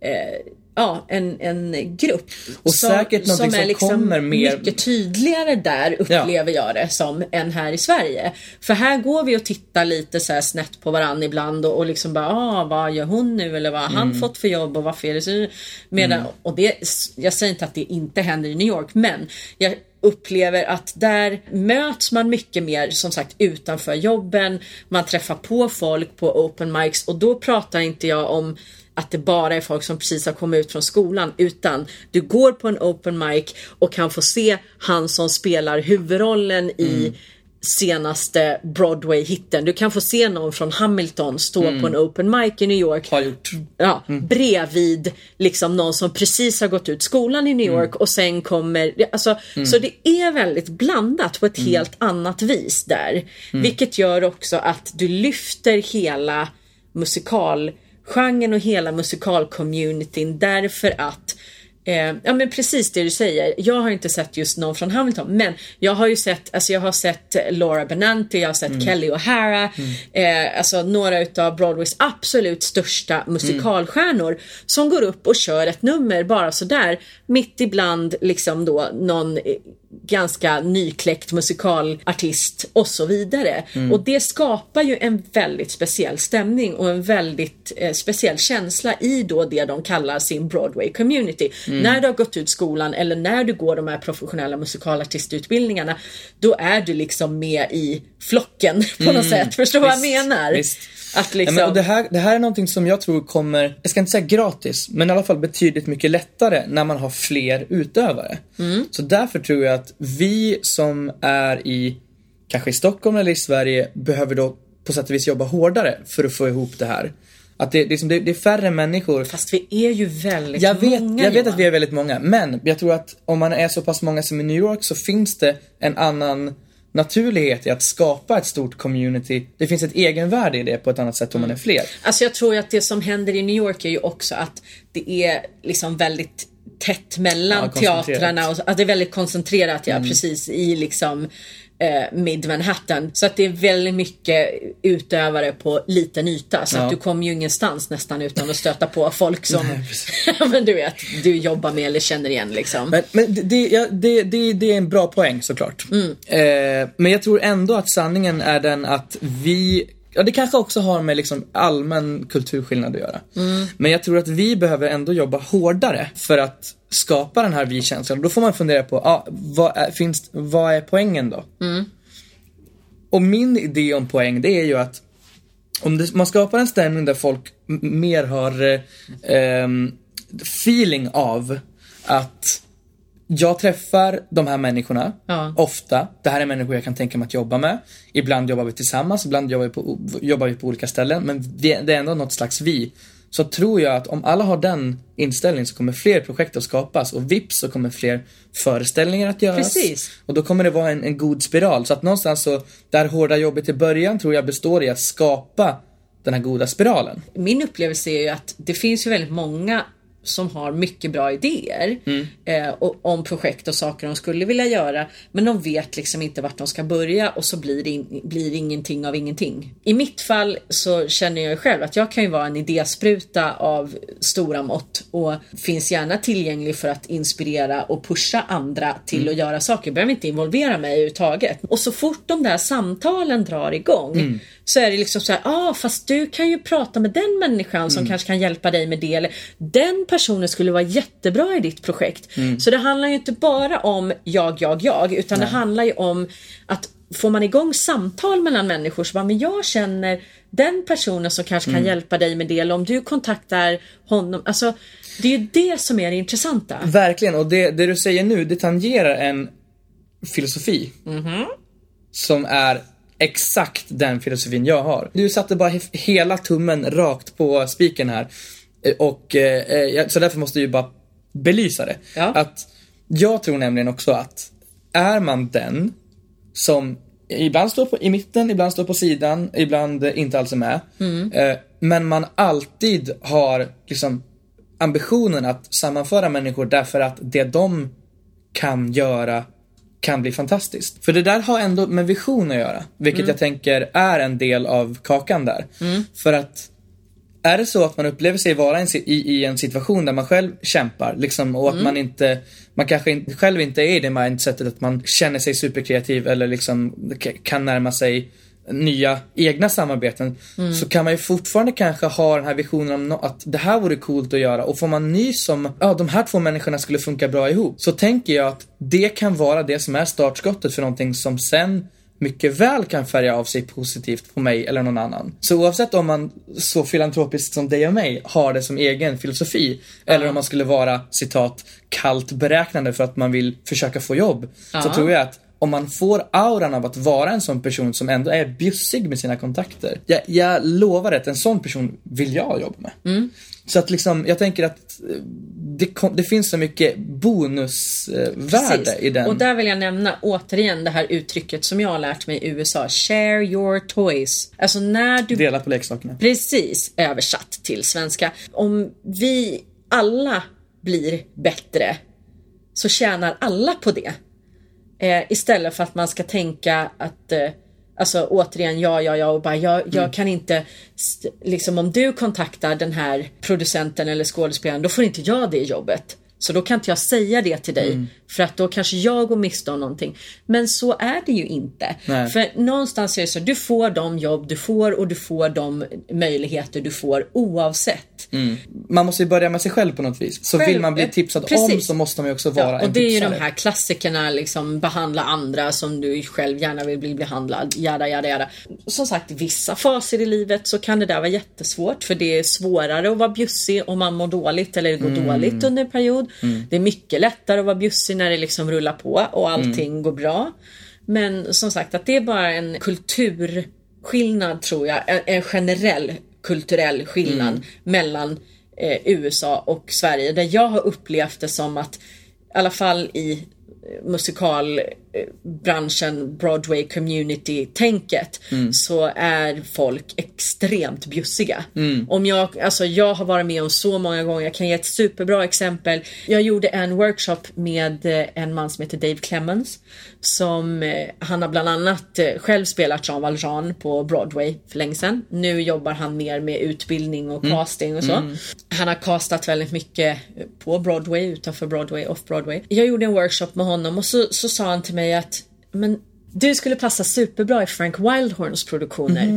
Speaker 2: eh, Ja, en, en grupp.
Speaker 3: Och säkert någonting som kommer mer-
Speaker 2: mycket tydligare där upplever jag det som än här i Sverige. För här går vi och tittar lite så här snett på varandra ibland och, och liksom bara ah, vad gör hon nu eller vad har han fått för jobb och varför är det så? Medan, och det, jag säger inte att det inte händer i New York men jag upplever att där möts man mycket mer som sagt utanför jobben. Man träffar på folk på open mics och då pratar inte jag om att det bara är folk som precis har kommit ut från skolan utan du går på en open mic och kan få se han som spelar huvudrollen i mm senaste Broadway-hitten. Du kan få se någon från Hamilton stå på en open mic i New York.
Speaker 3: Har gjort.
Speaker 2: ja, bredvid liksom någon som precis har gått ut skolan i New York och sen kommer, alltså, så det är väldigt blandat på ett helt annat vis där. Vilket gör också att du lyfter hela musikalgenren och hela musikalcommunityn därför att Eh, ja men precis det du säger. Jag har inte sett just någon från Hamilton men jag har ju sett, alltså jag har sett Laura Benanti, jag har sett Kelly O'Hara, eh, alltså några utav Broadways absolut största musikalstjärnor som går upp och kör ett nummer bara sådär mitt ibland liksom då någon eh, ganska nykläckt musikalartist och så vidare. Och det skapar ju en väldigt speciell stämning och en väldigt eh, speciell känsla i då det de kallar sin Broadway community. När du har gått ut skolan eller när du går de här professionella musikalartistutbildningarna då är du liksom med i flocken på något sätt. Förstår du vad jag menar?
Speaker 3: visst.
Speaker 2: Att
Speaker 3: Ja,
Speaker 2: liksom...
Speaker 3: men, och det, här, det här är någonting som jag tror kommer, jag ska inte säga gratis, men i alla fall betydligt mycket lättare när man har fler utövare. Så därför tror jag att vi som är i, kanske i Stockholm eller i Sverige, behöver då på sätt och vis jobba hårdare för att få ihop det här. Att det, det, är liksom- det, det är färre människor
Speaker 2: Fast vi är ju väldigt
Speaker 3: jag vet,
Speaker 2: många
Speaker 3: jag vet att vi är väldigt många, men jag tror att om man är så pass många som i New York så finns det en annan naturlighet i att skapa ett stort community. Det finns ett egenvärde i det på ett annat sätt om man är fler.
Speaker 2: Alltså jag tror ju att det som händer i New York är ju också att det är liksom väldigt tätt mellan
Speaker 3: Ja,
Speaker 2: teatrarna och att det är väldigt koncentrerat ja, precis i liksom eh, Mid Manhattan. Så att det är väldigt mycket utövare på liten yta så
Speaker 3: Ja.
Speaker 2: att du kommer ju ingenstans nästan utan att stöta på folk som men du vet, du jobbar med eller känner igen liksom.
Speaker 3: Men, men det, ja, det, det, det är en bra poäng såklart. Eh, men jag tror ändå att sanningen är den att vi Ja, det kanske också har med liksom allmän kulturskillnad att göra. Men jag tror att vi behöver ändå jobba hårdare för att skapa den här vi-känslan. Då får man fundera på, ah, vad, är, finns, vad är poängen då? Och min idé om poäng, det är ju att om det, man skapar en stämning där folk mer har eh, ehm, feeling av att jag träffar de här människorna
Speaker 2: Ja.
Speaker 3: ofta. Det här är människor jag kan tänka mig att jobba med. Ibland jobbar vi tillsammans, ibland jobbar vi på, jobbar vi på olika ställen. Men det är ändå något slags vi. så tror jag att om alla har den inställningen så kommer fler projekt att skapas och vips så kommer fler föreställningar att göras.
Speaker 2: Precis.
Speaker 3: Och då kommer det vara en, en god spiral. Så att någonstans så, det här hårda jobbet i början tror jag består i att skapa den här goda spiralen.
Speaker 2: Min upplevelse är ju att det finns ju väldigt många som har mycket bra idéer
Speaker 3: Mm.
Speaker 2: eh, och, om projekt och saker de skulle vilja göra. Men de vet liksom inte vart de ska börja och så blir det, in, blir ingenting av ingenting. I mitt fall så känner jag själv att jag kan ju vara en idéspruta av stora mått och finns gärna tillgänglig för att inspirera och pusha andra till
Speaker 3: Mm.
Speaker 2: att göra saker. Jag behöver inte involvera mig överhuvudtaget. Och så fort de där samtalen drar igång
Speaker 3: Mm.
Speaker 2: Så är det liksom så här, ah, fast du kan ju prata med den människan
Speaker 3: Mm.
Speaker 2: som kanske kan hjälpa dig med det. Eller den personen skulle vara jättebra i ditt projekt.
Speaker 3: Mm.
Speaker 2: Så det handlar ju inte bara om jag, jag, jag, utan det handlar ju om att får man igång samtal mellan människor så bara, men jag känner den personen som kanske
Speaker 3: Mm.
Speaker 2: kan hjälpa dig med det. Eller om du kontaktar honom. Alltså, det är ju det som är det intressanta.
Speaker 3: Verkligen, och det, det du säger nu, det tangerar en filosofi. Som är exakt den filosofin jag har. Du satte bara he- hela tummen rakt på spiken här. Eh, Och eh, eh, så därför måste jag ju bara belysa det.
Speaker 2: Ja.
Speaker 3: Att jag tror nämligen också att är man den som ibland står på, i mitten, ibland står på sidan, ibland inte alls är med. Eh, men man alltid har liksom ambitionen att sammanföra människor därför att det de kan göra kan bli fantastiskt. För det där har ändå med vision att göra. Vilket jag tänker är en del av kakan där. För att är det så att man upplever sig vara en, i, i en situation där man själv kämpar liksom, och att man inte, man kanske inte, själv inte är i det mindsetet att man känner sig superkreativ eller liksom kan närma sig nya egna samarbeten så kan man ju fortfarande kanske ha den här visionen om nå- att det här vore coolt att göra och får man nys om ja de här två människorna skulle funka bra ihop så tänker jag att det kan vara det som är startskottet för någonting som sen mycket väl kan färga av sig positivt på mig eller någon annan. Så oavsett om man så filantropiskt som dig och mig har det som egen filosofi eller om man skulle vara citat kallt beräknande för att man vill försöka få jobb så
Speaker 2: Ja.
Speaker 3: tror jag att om man får auran av att vara en sån person som ändå är bjussig med sina kontakter. Jag, jag lovar att en sån person vill jag jobba med. Så att liksom, jag tänker att eh, det, kom, det finns så mycket bonusvärde
Speaker 2: Precis.
Speaker 3: i den.
Speaker 2: Och där vill jag nämna återigen det här uttrycket som jag har lärt mig i USA. Share your toys. Alltså när du
Speaker 3: Dela på leksakerna.
Speaker 2: Precis översatt till svenska. Om vi alla blir bättre så tjänar alla på det. Eh, istället för att man ska tänka att eh, Alltså återigen ja, ja, ja och bara jag, jag
Speaker 3: Mm.
Speaker 2: kan inte liksom om du kontaktar den här producenten eller skådespelaren då får inte jag det jobbet. Så då kan inte jag säga det till dig
Speaker 3: Mm.
Speaker 2: för att då kanske jag går miste om någonting. Men så är det ju inte.
Speaker 3: Nej.
Speaker 2: För någonstans är det så du får de jobb du får och du får de möjligheter du får oavsett.
Speaker 3: Man måste ju börja med sig själv på något vis. Så
Speaker 2: Själv-
Speaker 3: vill man bli tipsad om
Speaker 2: Precis.
Speaker 3: så måste man ju också vara
Speaker 2: Ja,
Speaker 3: en
Speaker 2: och det är ju de
Speaker 3: tipsare.
Speaker 2: här klassikerna liksom behandla andra som du själv gärna vill bli behandlad. Jada, jada, jada. Som sagt, vissa faser i livet så kan det där vara jättesvårt för det är svårare att vara bjussig om man mår dåligt eller det går
Speaker 3: Mm.
Speaker 2: dåligt under en period. Det är mycket lättare att vara bjussig när det liksom rullar på och allting
Speaker 3: Mm.
Speaker 2: går bra. Men som sagt att det är bara en kulturskillnad tror jag. En, en generell kulturell skillnad
Speaker 3: Mm.
Speaker 2: mellan eh, USA och Sverige. Där jag har upplevt det som att i alla fall i eh, musikalbranschen, Broadway community tänket så är folk extremt bjussiga. Om jag, alltså jag har varit med om så många gånger, jag kan ge ett superbra exempel. Jag gjorde en workshop med eh, en man som heter Dave Clemens som eh, han har bland annat eh, själv spelat Jean Valjean på Broadway för länge sedan. Nu jobbar han mer med utbildning och casting och så. Han har castat väldigt mycket på Broadway, utanför Broadway, off Broadway. Jag gjorde en workshop med honom och så, så sa han till mig att men du skulle passa superbra i Frank Wildhorns produktioner.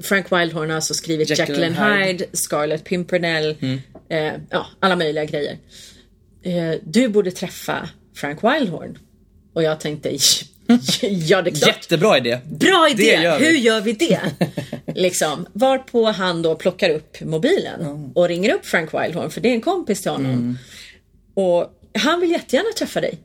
Speaker 2: Frank Wildhorn har alltså skrivit and
Speaker 3: and Hyde.
Speaker 2: Hyde, Scarlet Pimpernel, eh, ja, alla möjliga grejer. Eh, du borde träffa Frank Wildhorn. Och jag tänkte, ja det är klart.
Speaker 3: Jättebra idé.
Speaker 2: Bra idé!
Speaker 3: Gör.
Speaker 2: Hur gör vi det? liksom. Varpå han då plockar upp mobilen och ringer upp Frank Wildhorn för det är en kompis till honom.
Speaker 3: Mm.
Speaker 2: Och han vill jättegärna träffa dig.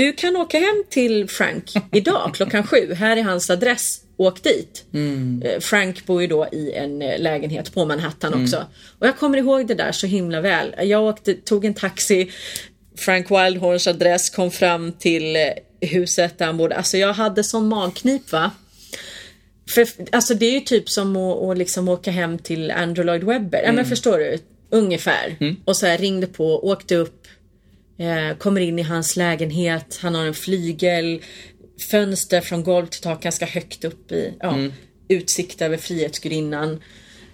Speaker 2: Du kan åka hem till Frank idag klockan sju. Här är hans adress åkt dit.
Speaker 3: Mm.
Speaker 2: Eh, Frank bor ju då i en eh, lägenhet på Manhattan också. Och jag kommer ihåg det där så himla väl. Jag åkte, tog en taxi, Frank Wildhorns adress, kom fram till eh, huset där han bodde. Alltså jag hade sån magknip va. För, alltså det är ju typ som att, att liksom åka hem till Andrew Lloyd Webber. Ja men förstår du? Ungefär. Och så här ringde på, åkte upp, eh, kommer in i hans lägenhet, han har en flygel, fönster från golv till tak ganska högt upp i, ja, utsikt över Frihetsgudinnan.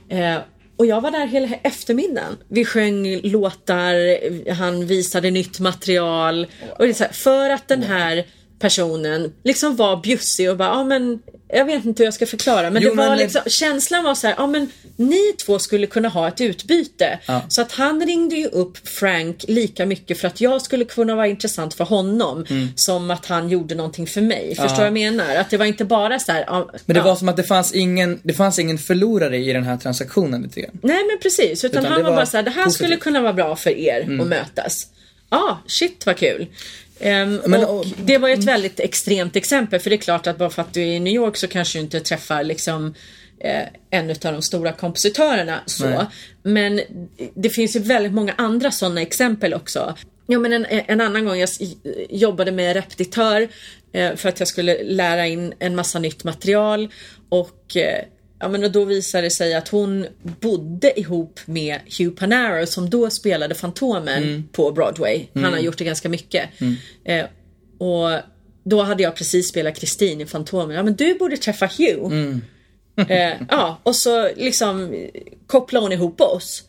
Speaker 2: Eh, och jag var där hela eftermiddagen. Vi sjöng låtar, han visade nytt material. Och så här, för att den här personen liksom var bjussig och bara, ja men jag vet inte hur jag ska förklara men
Speaker 3: Jo,
Speaker 2: det var
Speaker 3: men-
Speaker 2: liksom, känslan var så här, ja men ni två skulle kunna ha ett utbyte.
Speaker 3: Ja.
Speaker 2: Så att han ringde ju upp Frank lika mycket för att jag skulle kunna vara intressant för honom som att han gjorde någonting för mig. Förstår
Speaker 3: Mm. Ja.
Speaker 2: vad jag menar? Att det var inte bara så här, ja,
Speaker 3: Men det
Speaker 2: ja.
Speaker 3: var som att det fanns ingen, det fanns ingen förlorare i den här transaktionen lite grann.
Speaker 2: Nej men precis, utan,
Speaker 3: Utan
Speaker 2: han var
Speaker 3: var
Speaker 2: bara så här, det här
Speaker 3: positivt. Mm.
Speaker 2: skulle kunna vara bra för er att mötas. Ja, ah, shit vad kul. Ehm,
Speaker 3: Men,
Speaker 2: och
Speaker 3: och-
Speaker 2: det var ju ett väldigt extremt exempel för det är klart att bara för att du är i New York så kanske du inte träffar liksom eh, en av de stora kompositörerna så.
Speaker 3: Nej.
Speaker 2: Men det finns ju väldigt många andra sådana exempel också. Ja, men en, en annan gång jag jobbade med repetitör eh, för att jag skulle lära in en massa nytt material och eh, Ja men och då visade det sig att hon bodde ihop med Hugh Panaro som då spelade Fantomen på Broadway. Han har gjort det ganska mycket. Eh, och då hade jag precis spelat Kristin i Fantomen. Ja men du borde träffa Hugh. eh, ja och så liksom kopplade hon ihop oss.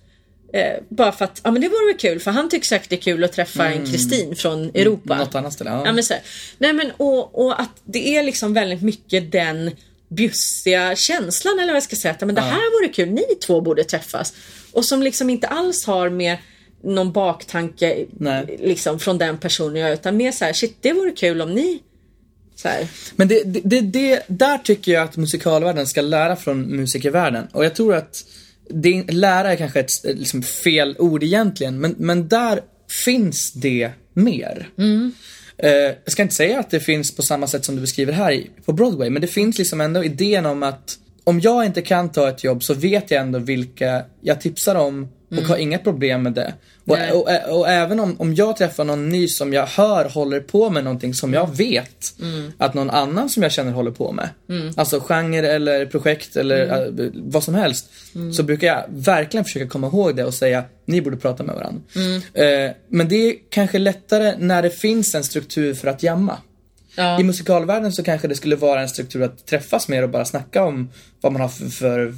Speaker 2: Eh, bara för att, ja men det vore väl kul för han tycker säkert det är kul att träffa en Kristin från Europa.
Speaker 3: Något annat ställe. Ja.
Speaker 2: Ja, men så. Nej men och, och att det är liksom väldigt mycket den bjussiga känslan eller vad jag ska säga. Men det här vore kul, ni två borde träffas. Och som liksom inte alls har med någon baktanke
Speaker 3: Nej.
Speaker 2: liksom från den personen att göra, utan mer så här, shit det vore kul om ni.
Speaker 3: Men det, det, det, där tycker jag att musikalvärlden ska lära från musikervärlden. Och jag tror att det, lära är kanske ett liksom, fel ord egentligen, men, men där finns det mer. Eh, jag ska inte säga att det finns på samma sätt som du beskriver här på Broadway, men det finns liksom ändå idén om att om jag inte kan ta ett jobb så vet jag ändå vilka jag tipsar om och har inga problem med det. Och, och, och, och även om, om jag träffar någon ny som jag hör håller på med någonting som jag vet att någon annan som jag känner håller på med. Alltså genre eller projekt eller äh, vad som helst. Så brukar jag verkligen försöka komma ihåg det och säga ni borde prata med varandra. Eh, men det är kanske lättare när det finns en struktur för att jamma.
Speaker 2: Ja.
Speaker 3: I musikalvärlden så kanske det skulle vara en struktur att träffas mer och bara snacka om vad man har för, för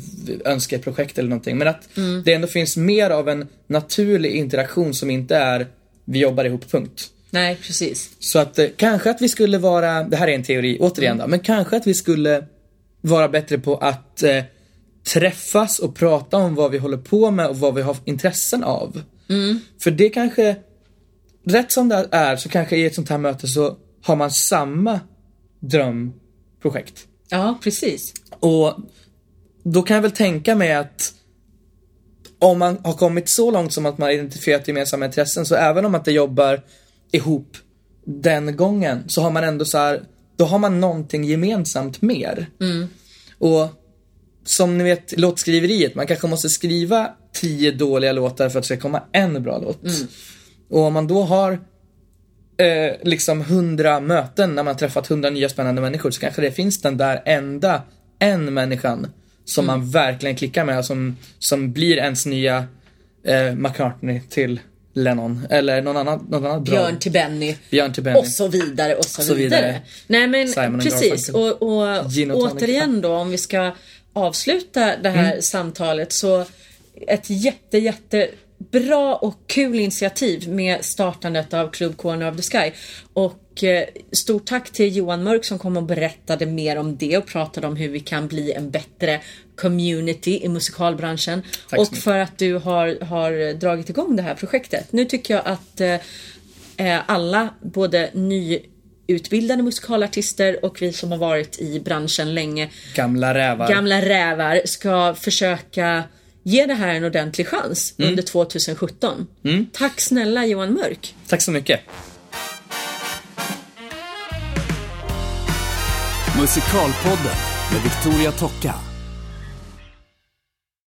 Speaker 3: önskeprojekt eller någonting. Men att det ändå finns mer av en naturlig interaktion som inte är vi jobbar ihop, punkt.
Speaker 2: Nej precis.
Speaker 3: Så att eh, kanske att vi skulle vara, det här är en teori återigen då, men kanske att vi skulle vara bättre på att eh, träffas och prata om vad vi håller på med och vad vi har intressen av. För det kanske, rätt som det är så kanske i ett sånt här möte så har man samma drömprojekt.
Speaker 2: Ja precis.
Speaker 3: Och då kan jag väl tänka mig att om man har kommit så långt som att man har identifierat gemensamma intressen så även om man inte jobbar ihop den gången så har man ändå så här, då har man någonting gemensamt mer. Och som ni vet låtskriveriet, man kanske måste skriva tio dåliga låtar för att det ska komma en bra låt. Och om man då har eh, liksom hundra möten när man har träffat hundra nya spännande människor så kanske det finns den där enda, en människan som man verkligen klickar med som, som blir ens nya eh, McCartney till Lennon eller någon annan, någon annan bra.
Speaker 2: Björn till Benny.
Speaker 3: Björn till Benny.
Speaker 2: Och så vidare och så,
Speaker 3: Så
Speaker 2: vidare.
Speaker 3: vidare.
Speaker 2: Nej men
Speaker 3: Simon
Speaker 2: precis och, och återigen då om vi ska avsluta det här
Speaker 3: Mm.
Speaker 2: samtalet så ett jätte jätte bra och kul initiativ med startandet av Club Corner of the Sky. Och eh, stort tack till Johan Mörk som kom och berättade mer om det och pratade om hur vi kan bli en bättre community i musikalbranschen.
Speaker 3: Tack
Speaker 2: och för att du har, har dragit igång det här projektet. Nu tycker jag att eh, eh, alla, både nyutbildade musikalartister och vi som har varit i branschen länge,
Speaker 3: Gamla rävar.
Speaker 2: gamla rävar, ska försöka ge det här en ordentlig chans
Speaker 3: Mm.
Speaker 2: under 2017. Tack snälla Johan Mörk.
Speaker 3: Tack så mycket.
Speaker 1: Musikalpodden med Victoria Tocka.